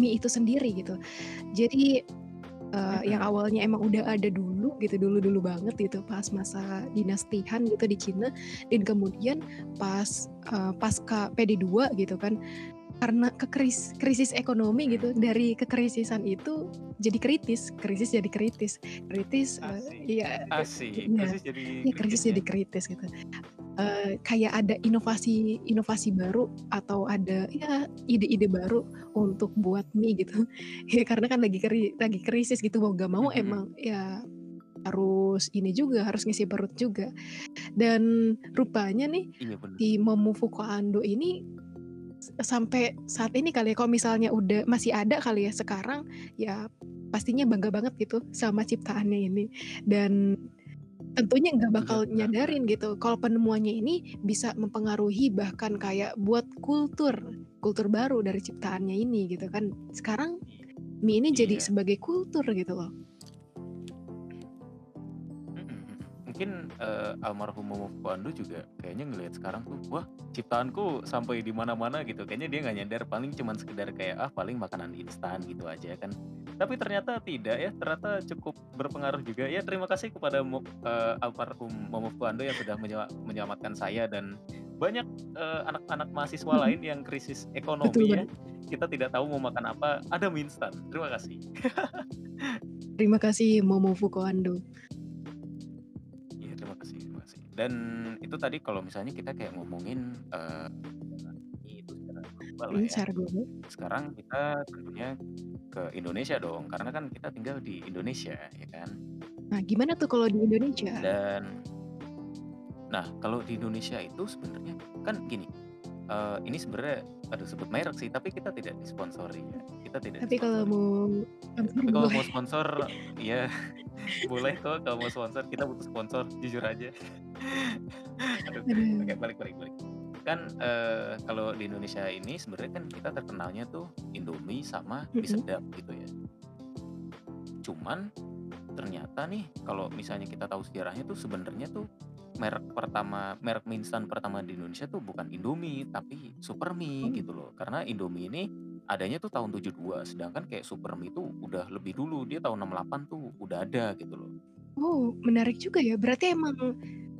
mie itu sendiri gitu. Jadi uh, yang awalnya emang udah ada dulu gitu, dulu-dulu banget gitu pas masa dinastihan gitu di Cina dan kemudian pas uh, pasca PD2 gitu kan karena kekris krisis ekonomi gitu dari kekrisisan itu jadi kritis krisis jadi kritis kritis uh, ya Asik. ya krisis jadi ya, krisis jadi kritis gitu. Uh, kayak ada inovasi inovasi baru atau ada ya ide-ide baru untuk buat mie gitu. [laughs] Ya karena kan lagi kri lagi krisis gitu mau gak mau mm -hmm. emang ya harus ini juga harus ngisi perut juga. Dan rupanya nih iya, di Momofuku Ando ini sampai saat ini kali ya kalau misalnya udah masih ada kali ya sekarang ya pastinya bangga banget gitu sama ciptaannya ini. Dan tentunya nggak bakal nyadarin gitu kalau penemuannya ini bisa mempengaruhi bahkan kayak buat kultur kultur baru dari ciptaannya ini gitu kan. Sekarang mie ini jadi iya. sebagai kultur gitu loh mungkin uh, almarhum Momo Pandu juga kayaknya ngelihat sekarang tuh wah ciptaanku sampai di mana-mana gitu. Kayaknya dia nggak nyadar paling cuman sekedar kayak ah paling makanan instan gitu aja kan. Tapi ternyata tidak ya ternyata cukup berpengaruh juga. Ya terima kasih kepada uh, almarhum Momo Pandu yang sudah menyelamatkan saya dan banyak uh, anak-anak mahasiswa hmm. lain yang krisis ekonomi Betul, ya. kita tidak tahu mau makan apa ada mie instan. Terima kasih. Terima kasih Momo Fukuando dan itu tadi kalau misalnya kita kayak ngomongin uh, itu secara global lah ya. global. Sekarang kita tentunya ke Indonesia dong, karena kan kita tinggal di Indonesia, ya kan? Nah, gimana tuh kalau di Indonesia? Dan nah kalau di Indonesia itu sebenarnya kan gini, uh, ini sebenarnya aduh sebut merek sih, tapi kita tidak disponsori ya. Kita tidak. Tapi kalau mau tapi kalau mau sponsor, [laughs] ya boleh kok kalau mau sponsor kita butuh sponsor jujur aja. Aduh oke balik balik balik. Kan uh, kalau di Indonesia ini sebenarnya kan kita terkenalnya tuh Indomie sama mie sedap gitu ya. Cuman ternyata nih kalau misalnya kita tahu sejarahnya tuh sebenarnya tuh merek pertama merek mie instan pertama di Indonesia tuh bukan Indomie tapi Super Mie oh. gitu loh. Karena Indomie ini adanya tuh tahun 72 sedangkan kayak Super Mie tuh udah lebih dulu dia tahun 68 tuh udah ada gitu loh. Oh menarik juga ya. Berarti emang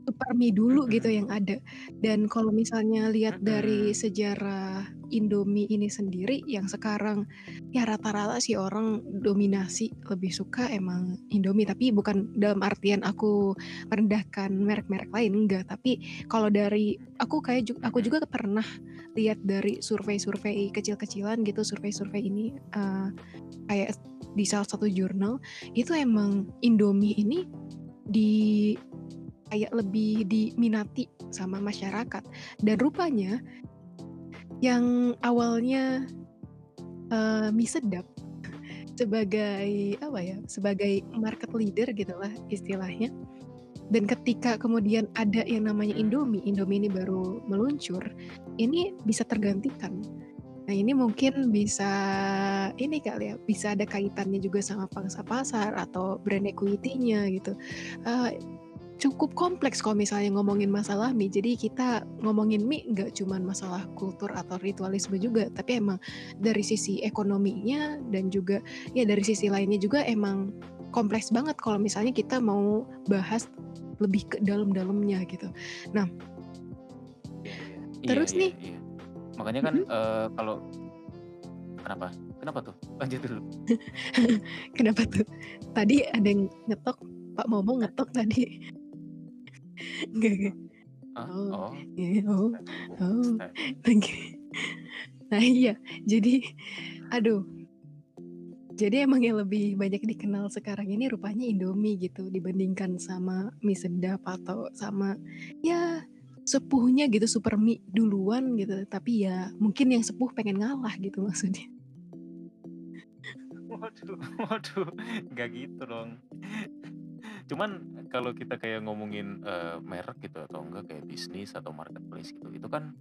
Super Mie dulu gitu yang ada. Dan kalau misalnya lihat dari sejarah Indomie ini sendiri yang sekarang ya rata-rata sih orang dominasi lebih suka emang Indomie. Tapi bukan dalam artian aku merendahkan merek-merek lain enggak, tapi kalau dari aku kayak aku juga pernah lihat dari survei-survei kecil-kecilan gitu, survei-survei ini uh, kayak di salah satu jurnal itu emang Indomie ini di kayak lebih diminati sama masyarakat. Dan rupanya yang awalnya uh, mie sedap [laughs] sebagai apa ya sebagai market leader gitulah istilahnya. Dan ketika kemudian ada yang namanya Indomie Indomie ini baru meluncur ini bisa tergantikan. Nah ini mungkin bisa ini kali ya bisa ada kaitannya juga sama pangsa pasar atau brand equity-nya gitu. Uh, cukup kompleks kalau misalnya ngomongin masalah mie. Jadi kita ngomongin mie nggak cuma masalah kultur atau ritualisme juga, tapi emang dari sisi ekonominya dan juga ya dari sisi lainnya juga emang kompleks banget kalau misalnya kita mau bahas lebih ke dalam-dalamnya gitu. Nah, iya, terus iya, nih, iya. makanya kan mm -hmm. uh, kalau kenapa? Kenapa tuh? Lanjut dulu. [laughs] kenapa tuh? Tadi ada yang ngetok, Pak Momo ngetok tadi. Enggak enggak. Oh, oh. Iya, oh, oh. Nah iya, jadi aduh. Jadi emang yang lebih banyak dikenal sekarang ini rupanya Indomie gitu dibandingkan sama mie sedap atau sama ya sepuhnya gitu super mie duluan gitu. Tapi ya mungkin yang sepuh pengen ngalah gitu maksudnya. Waduh, [laughs] waduh, nggak gitu dong. Cuman kalau kita kayak ngomongin uh, merek gitu atau enggak kayak bisnis atau marketplace gitu, itu kan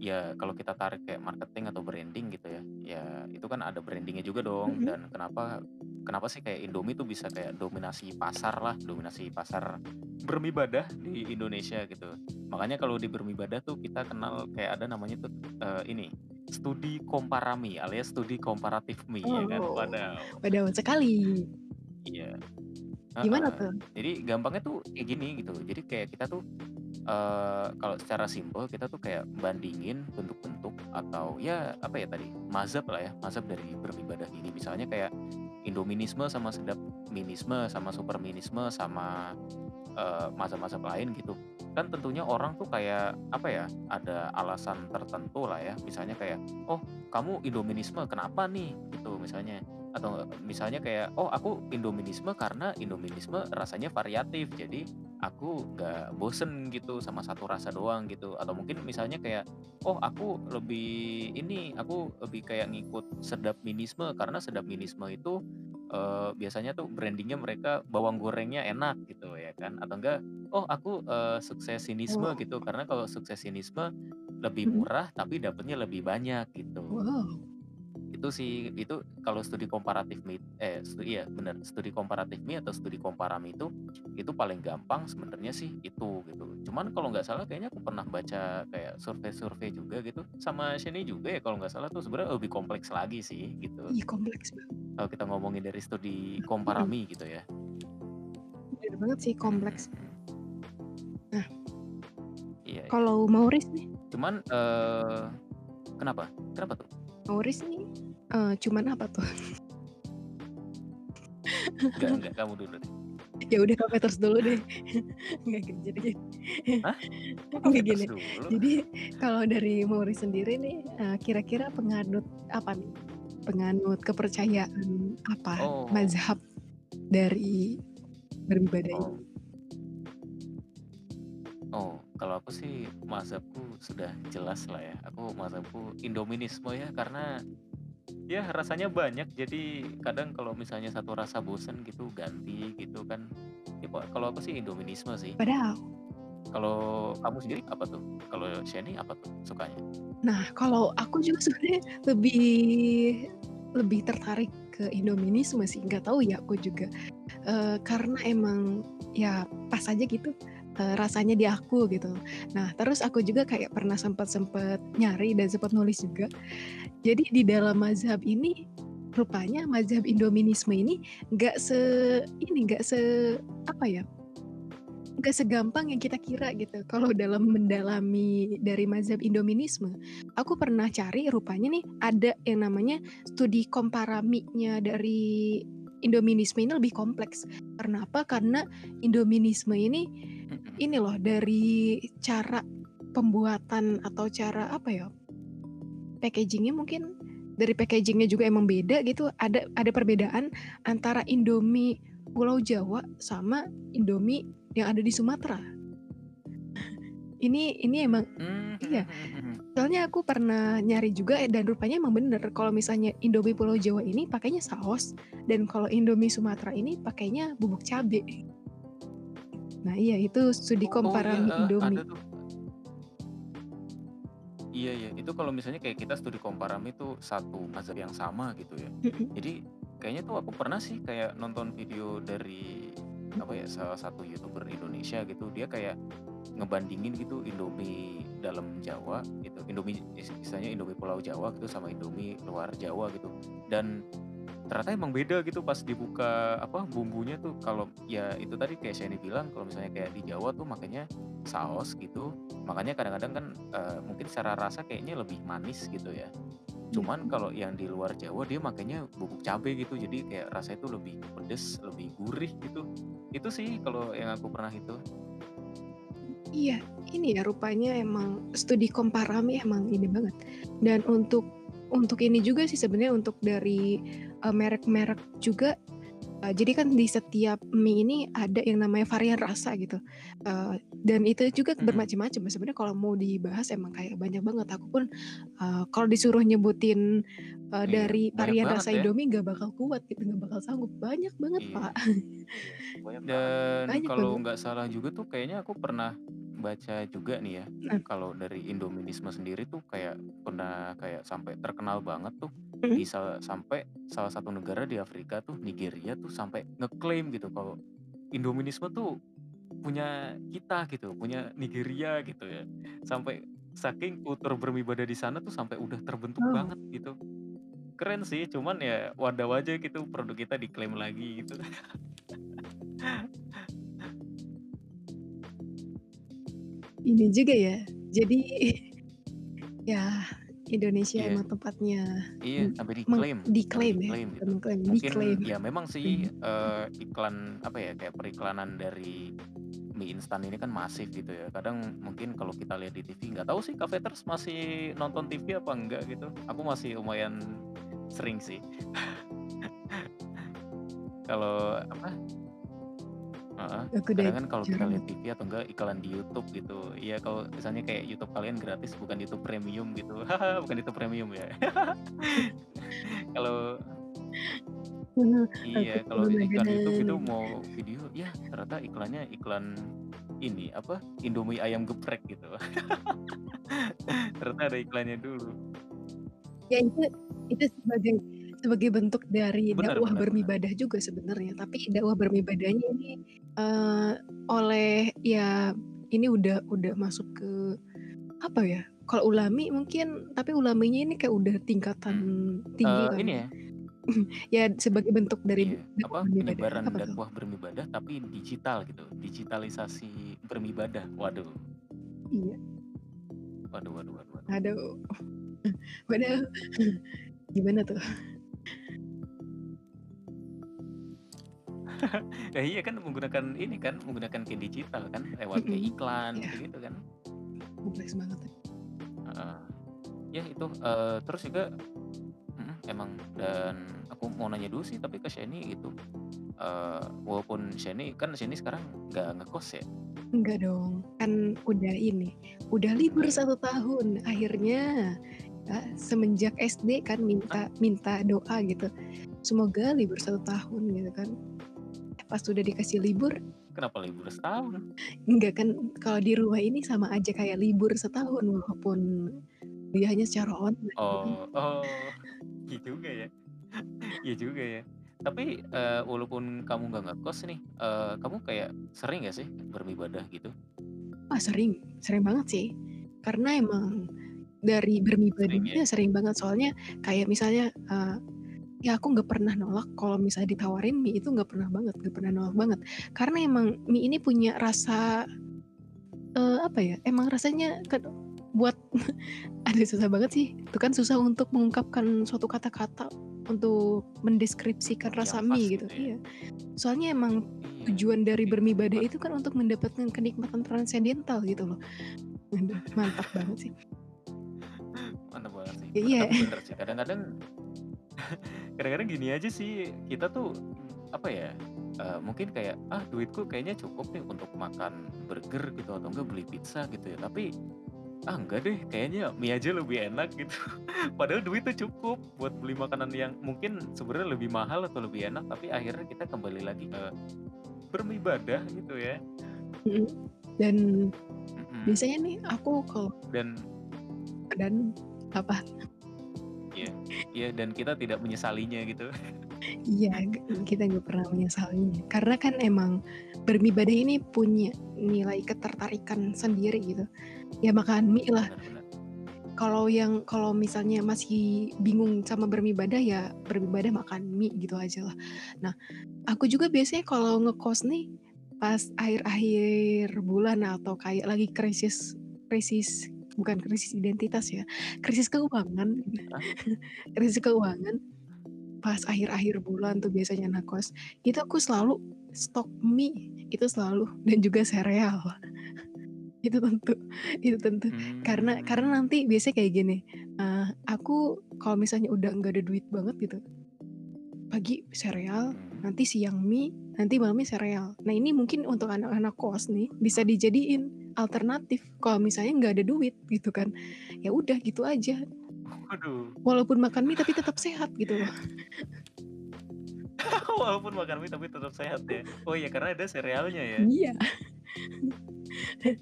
ya kalau kita tarik kayak marketing atau branding gitu ya, ya itu kan ada brandingnya juga dong. Mhm. Dan kenapa kenapa sih kayak Indomie tuh bisa kayak dominasi pasar lah, dominasi pasar bermibadah di Indonesia gitu. Makanya kalau di bermibadah tuh kita kenal kayak ada namanya tuh uh, ini studi komparami alias studi komparatif mie oh. ya kan. Oh, Wadaw. Wadaw sekali. Iya. Gimana tuh? Jadi gampangnya tuh kayak gini gitu. Jadi kayak kita tuh uh, kalau secara simpel kita tuh kayak bandingin bentuk-bentuk atau ya apa ya tadi mazhab lah ya mazhab dari beribadah ini. Misalnya kayak Indominisme sama sedap minisme sama superminisme sama uh, mazhab-mazhab lain gitu. Kan tentunya orang tuh kayak apa ya ada alasan tertentu lah ya. Misalnya kayak oh kamu Indominisme kenapa nih? Gitu misalnya atau misalnya kayak oh aku Indominisme karena Indominisme rasanya variatif jadi aku gak bosen gitu sama satu rasa doang gitu atau mungkin misalnya kayak oh aku lebih ini aku lebih kayak ngikut sedap minisme karena sedap minisme itu uh, biasanya tuh brandingnya mereka bawang gorengnya enak gitu ya kan atau enggak oh aku uh, suksesinisme Wow. gitu karena kalau suksesinisme lebih Mhm. murah tapi dapatnya lebih banyak gitu Wow. Itu sih itu kalau studi komparatif mie eh studi iya benar studi komparatif mie atau studi komparami itu itu paling gampang sebenarnya sih itu gitu. Cuman kalau nggak salah kayaknya aku pernah baca kayak survei-survei juga gitu. Sama Shani juga ya kalau nggak salah tuh sebenarnya lebih kompleks lagi sih gitu. Ih kompleks banget. kalau kita ngomongin dari studi komparami gitu ya. Bener banget sih kompleks. Nah. iya iya. Kalau Maurice nih, cuman eh kenapa? Kenapa tuh? Maurice nih eh, cuman apa tuh? enggak enggak kamu dulu deh ya udah kafe terus dulu deh. Nggak gitu. Jadi gini. Hah? Nggak gini. Dulu Jadi kalau dari Maurice sendiri nih, eh, kira-kira penganut apa nih? Penganut kepercayaan apa? Oh. Mazhab dari beribadah Oh. ini. Oh, kalau aku sih mazhabku sudah jelas lah ya. Aku mazhabku Indominisme ya karena ya rasanya banyak jadi kadang kalau misalnya satu rasa bosen gitu ganti gitu kan. Ya kalau aku sih Indominisme sih. Padahal, Kalau kamu sendiri apa tuh? Kalau Shani apa tuh sukanya? nah kalau aku juga [laughs] sebenarnya lebih lebih tertarik ke Indominisme sih. Nggak tahu ya aku juga. Eh, karena emang ya pas aja gitu eh, rasanya di aku gitu. Nah terus aku juga kayak pernah sempat-sempat nyari dan sempat nulis juga. Jadi di dalam mazhab ini rupanya mazhab Indominisme ini nggak se ini nggak se apa ya nggak segampang yang kita kira gitu. Kalau dalam mendalami dari mazhab Indominisme, aku pernah cari rupanya nih ada yang namanya studi komparaminya dari Indominisme ini lebih kompleks. Karena apa? Karena Indominisme ini ini loh dari cara pembuatan atau cara apa ya packagingnya mungkin dari packagingnya juga emang beda gitu. Ada ada perbedaan antara Indomie Pulau Jawa sama Indomie yang ada di Sumatera. Ini ini emang Hmm, Iya. soalnya aku pernah nyari juga dan rupanya emang bener kalau misalnya Indomie Pulau Jawa ini pakainya saus dan kalau Indomie Sumatera ini pakainya bubuk cabe nah iya itu studi Oh, komparami iya, eh, Indomie. ada tuh. Iya iya, itu kalau misalnya kayak kita studi komparami itu satu mazhab yang sama gitu ya. Jadi kayaknya tuh aku pernah sih kayak nonton video dari apa ya salah satu youtuber Indonesia gitu. Dia kayak ngebandingin gitu Indomie dalam Jawa gitu. Indomie istilahnya Indomie Pulau Jawa gitu sama Indomie luar Jawa gitu. Dan ternyata emang beda gitu pas dibuka apa bumbunya tuh kalau ya itu tadi kayak Shani bilang kalau misalnya kayak di Jawa tuh makanya saus gitu. Makanya kadang-kadang kan eh, mungkin secara rasa kayaknya lebih manis gitu ya. Cuman kalau yang di luar Jawa dia makanya bubuk cabai gitu. Jadi kayak rasanya itu lebih pedes lebih gurih gitu. Itu sih kalau yang aku pernah itu Iya, ini ya rupanya emang studi komparami emang ini banget. Dan untuk untuk ini juga sih sebenarnya untuk dari uh, merek-merek juga Uh, jadi kan di setiap mie ini ada yang namanya varian rasa gitu, uh, dan itu juga bermacam-macam. Sebenarnya kalau mau dibahas emang kayak banyak banget. Aku pun uh, kalau disuruh nyebutin uh, Iya, dari varian rasa ya. Indomie nggak bakal kuat gitu, nggak bakal sanggup. Banyak banget Iya. pak. banyak [laughs] Dan Banyak kalau nggak salah juga tuh kayaknya aku pernah baca juga nih ya, Nah. kalau dari Indominisme sendiri tuh kayak pernah kayak sampai terkenal banget tuh Mhm. di sa- sampai salah satu negara di Afrika tuh Nigeria tuh sampai ngeklaim gitu kalau Indominisme tuh punya kita gitu, punya Nigeria gitu ya. Sampai saking kultur beribadah di sana tuh sampai udah terbentuk Oh. banget gitu. Keren sih, cuman ya wadah aja gitu produk kita diklaim lagi gitu. [laughs] Ini juga ya. Jadi [laughs] ya Indonesia Iya. emang tempatnya Iya, sampai diklaim, diklaim ya, diklaim gitu. mengklaim, Mungkin diklaim. ya memang sih Hmm. eh, iklan apa ya kayak periklanan dari mie instan ini kan masif gitu ya. Kadang mungkin kalau kita lihat di TV nggak tahu sih Cafeters masih nonton TV apa enggak gitu. Aku masih lumayan sering sih. [laughs] kalau apa? Aku udah Kadang kan kalau kita lihat TV atau enggak iklan di YouTube gitu. Iya kalau misalnya kayak YouTube kalian gratis bukan YouTube premium gitu. Bukan YouTube premium ya. [laughs] kalau iya kalau iklan. YouTube itu mau video ya ternyata iklannya iklan ini apa Indomie ayam geprek gitu. [laughs] ternyata ada iklannya dulu. Ya itu itu sebagai sebagai bentuk dari Benar, dakwah benar, beribadah juga sebenarnya. Tapi dakwah beribadahnya ini eh, oleh ya ini udah udah masuk ke apa ya? Kalau ulami mungkin, tapi ulaminya ini kayak udah tingkatan tinggi Eh, kan. ini ya [laughs] Ya sebagai bentuk dari Iya, dakwah apa penyebaran dakwah beribadah tapi digital gitu, digitalisasi beribadah. Waduh, Iya. waduh, waduh, waduh. waduh. Aduh. [laughs] Waduh. Gimana tuh? [laughs] Ya iya kan menggunakan ini kan, menggunakan kayak digital kan, lewat kayak Mm-mm. iklan Iya. gitu kan. Kompleks banget. ya. Heeh. ya itu eh, terus juga mm, emang dan aku mau nanya dulu sih tapi ke Shani gitu. Eh, walaupun Shani kan Shani sekarang nggak ngekos ya. Enggak dong, kan udah ini, udah libur Udah ya? satu tahun. Akhirnya ya, semenjak SD kan minta minta doa gitu. Semoga libur satu tahun gitu kan. Pas sudah dikasih libur, Kenapa libur setahun? enggak kan kalau di rumah ini sama aja kayak libur setahun walaupun dia hanya secara online. gitu. Oh, oh, iya juga ya. Iya juga ya. Tapi eh, walaupun kamu nggak ngekos nih, eh, kamu kayak sering gak sih beribadah gitu? Wah sering, sering banget sih. Karena emang dari beribadahnya ya? sering banget. Soalnya kayak misalnya, eh, ya aku nggak pernah nolak kalau misalnya ditawarin mie itu nggak pernah banget, nggak pernah nolak banget. Karena emang mie ini punya rasa, eh, apa ya? Emang rasanya kan buat, [laughs] aduh susah banget sih. Itu kan susah untuk mengungkapkan suatu kata-kata untuk mendeskripsikan rasa pas mie gitu gitu. ya? Iya. Soalnya emang tujuan dari Iya, beribadah bener. itu kan untuk mendapatkan kenikmatan transendental gitu loh. Mantap banget sih. Mantap banget sih. Ya, iya. Kadang-kadang, kadang-kadang gini aja sih. Kita tuh apa ya? eh, mungkin kayak ah duitku kayaknya cukup nih untuk makan burger gitu atau enggak beli pizza gitu ya. Tapi ah enggak deh, kayaknya mie aja lebih enak gitu. [laughs] Padahal duit tuh cukup buat beli makanan yang mungkin sebenarnya lebih mahal atau lebih enak, tapi akhirnya kita kembali lagi ke beribadah gitu ya. Dan Mm-mm. biasanya nih aku kalau Dan dan apa? Ya dan kita tidak menyesalinya gitu. Iya, kita nggak pernah menyesalinya. Karena kan emang beribadah ini punya nilai ketertarikan sendiri gitu. Ya makan mie lah. Kalau yang kalau misalnya masih bingung sama beribadah ya beribadah makan mie gitu aja lah. Nah, aku juga biasanya kalau ngekos nih pas akhir-akhir bulan atau kayak lagi krisis krisis bukan krisis identitas ya, krisis keuangan. [laughs] Krisis keuangan pas akhir-akhir bulan tuh biasanya ngekos. Itu aku selalu stok mie itu selalu dan juga sereal. [laughs] itu tentu itu tentu karena karena Hmm. nanti biasanya kayak gini eh, aku kalau misalnya udah nggak ada duit banget gitu pagi sereal, Hmm. nanti siang mie, nanti malamnya sereal. Nah ini mungkin untuk anak-anak kos nih bisa dijadiin alternatif. Kalau misalnya nggak ada duit gitu kan, ya udah gitu aja. Waduh, Walaupun makan mie tapi tetap sehat gitu loh. [laughs] walaupun makan mie tapi tetap sehat ya. Oh iya karena ada serealnya ya. Iya.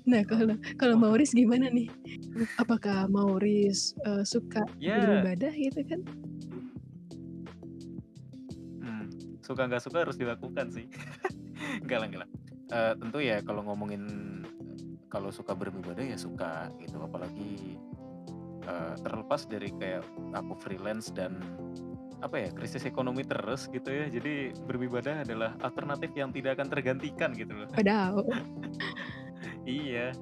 Nah kalau kalau Waduh. Mauris gimana nih? Apakah Mauris eh, suka Ya. beribadah gitu kan? Suka nggak suka harus dilakukan sih. [laughs] Enggak lah, enggak lah. Eh, tentu ya kalau ngomongin kalau suka beribadah ya suka gitu, apalagi eh, terlepas dari kayak aku freelance dan apa ya krisis ekonomi terus gitu ya. Jadi beribadah adalah alternatif yang tidak akan tergantikan gitu loh. Padahal [laughs] Iya.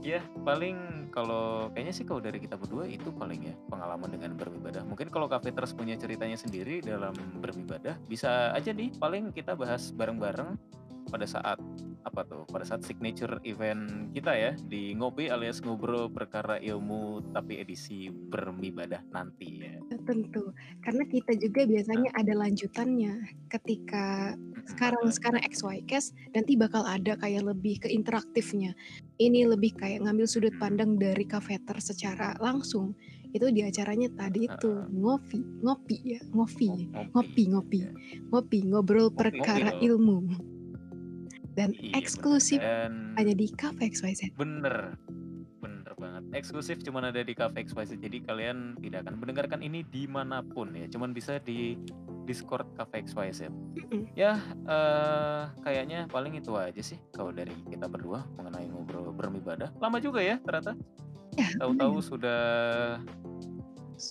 Ya, paling kalau kayaknya sih kalau dari kita berdua itu paling ya pengalaman dengan beribadah. Mungkin kalau Cafe Terus punya ceritanya sendiri dalam beribadah, bisa aja nih paling kita bahas bareng-bareng pada saat apa tuh? Pada saat signature event kita ya di ngopi alias ngobrol perkara ilmu tapi edisi beribadah nanti ya. tentu karena kita juga biasanya ada lanjutannya ketika sekarang sekarang XY Cast nanti bakal ada kayak lebih ke interaktifnya. Ini lebih kayak ngambil sudut pandang dari kafeter secara langsung. Itu di acaranya tadi itu ngopi, ngopi ya, ngopi, ngopi, ngopi, Ya. ngopi, ngobrol Ngopi, perkara ilmu. Dan Iya, eksklusif hanya di Cafe XYZ. Bener, bener banget. Eksklusif cuman ada di Cafe XYZ. Jadi kalian tidak akan mendengarkan ini di mana pun ya. Cuman bisa di Discord Cafe XYZ. Mm-mm. Ya, eh, kayaknya paling itu aja sih kalau dari kita berdua mengenai ngobrol beribadah. Lama juga ya ternyata. Ya, [laughs] Tahu-tahu sudah,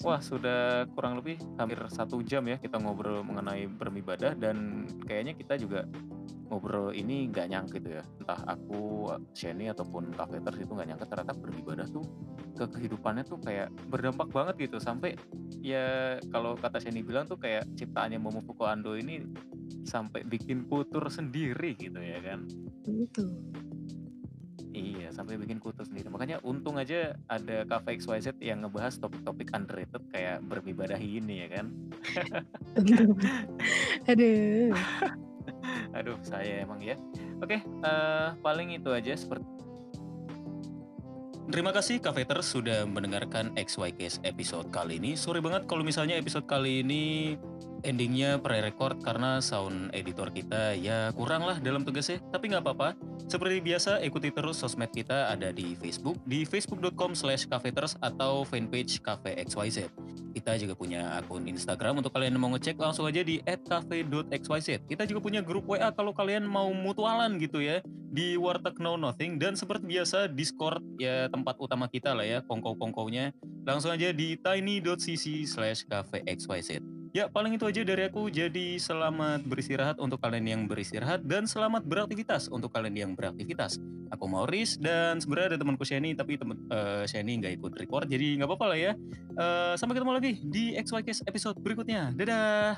wah sudah kurang lebih hampir satu jam ya kita ngobrol mengenai beribadah dan kayaknya kita juga ngobrol ini nggak nyangka gitu ya entah aku Shani ataupun Kafeters itu nggak nyangka ternyata beribadah tuh ke kehidupannya tuh kayak berdampak banget gitu sampai ya kalau kata Shani bilang tuh kayak ciptaannya Momofuku Ando ini sampai bikin kultur sendiri gitu ya kan Tentu. Iya, sampai bikin kultur sendiri. Makanya untung aja ada Cafe XYZ yang ngebahas topik-topik underrated kayak beribadah ini ya kan. Tentu. Aduh. [laughs] Aduh, saya emang ya. Oke, eh, paling itu aja seperti Terima kasih Kafeter sudah mendengarkan XYKS episode kali ini. Sorry banget kalau misalnya episode kali ini endingnya pre-record karena sound editor kita ya kurang lah dalam tugasnya. Tapi nggak apa-apa. Seperti biasa, ikuti terus sosmed kita ada di Facebook, di facebook.com slash kafeters atau fanpage Cafe XYZ. Kita juga punya akun Instagram untuk kalian yang mau ngecek langsung aja di @cafe.xyz. Kita juga punya grup WA kalau kalian mau mutualan gitu ya di Warteg Know Nothing dan seperti biasa Discord ya tempat utama kita lah ya kongkow-kongkownya langsung aja di tiny.cc slash xyz ya paling itu aja dari aku. Jadi selamat beristirahat untuk kalian yang beristirahat dan selamat beraktivitas untuk kalian yang beraktivitas. Aku Maurice dan sebenarnya ada temanku Shani tapi temen eh, Shani nggak ikut record jadi nggak apa-apa lah ya. Eh, sampai ketemu lagi di XYKS episode berikutnya. Dadah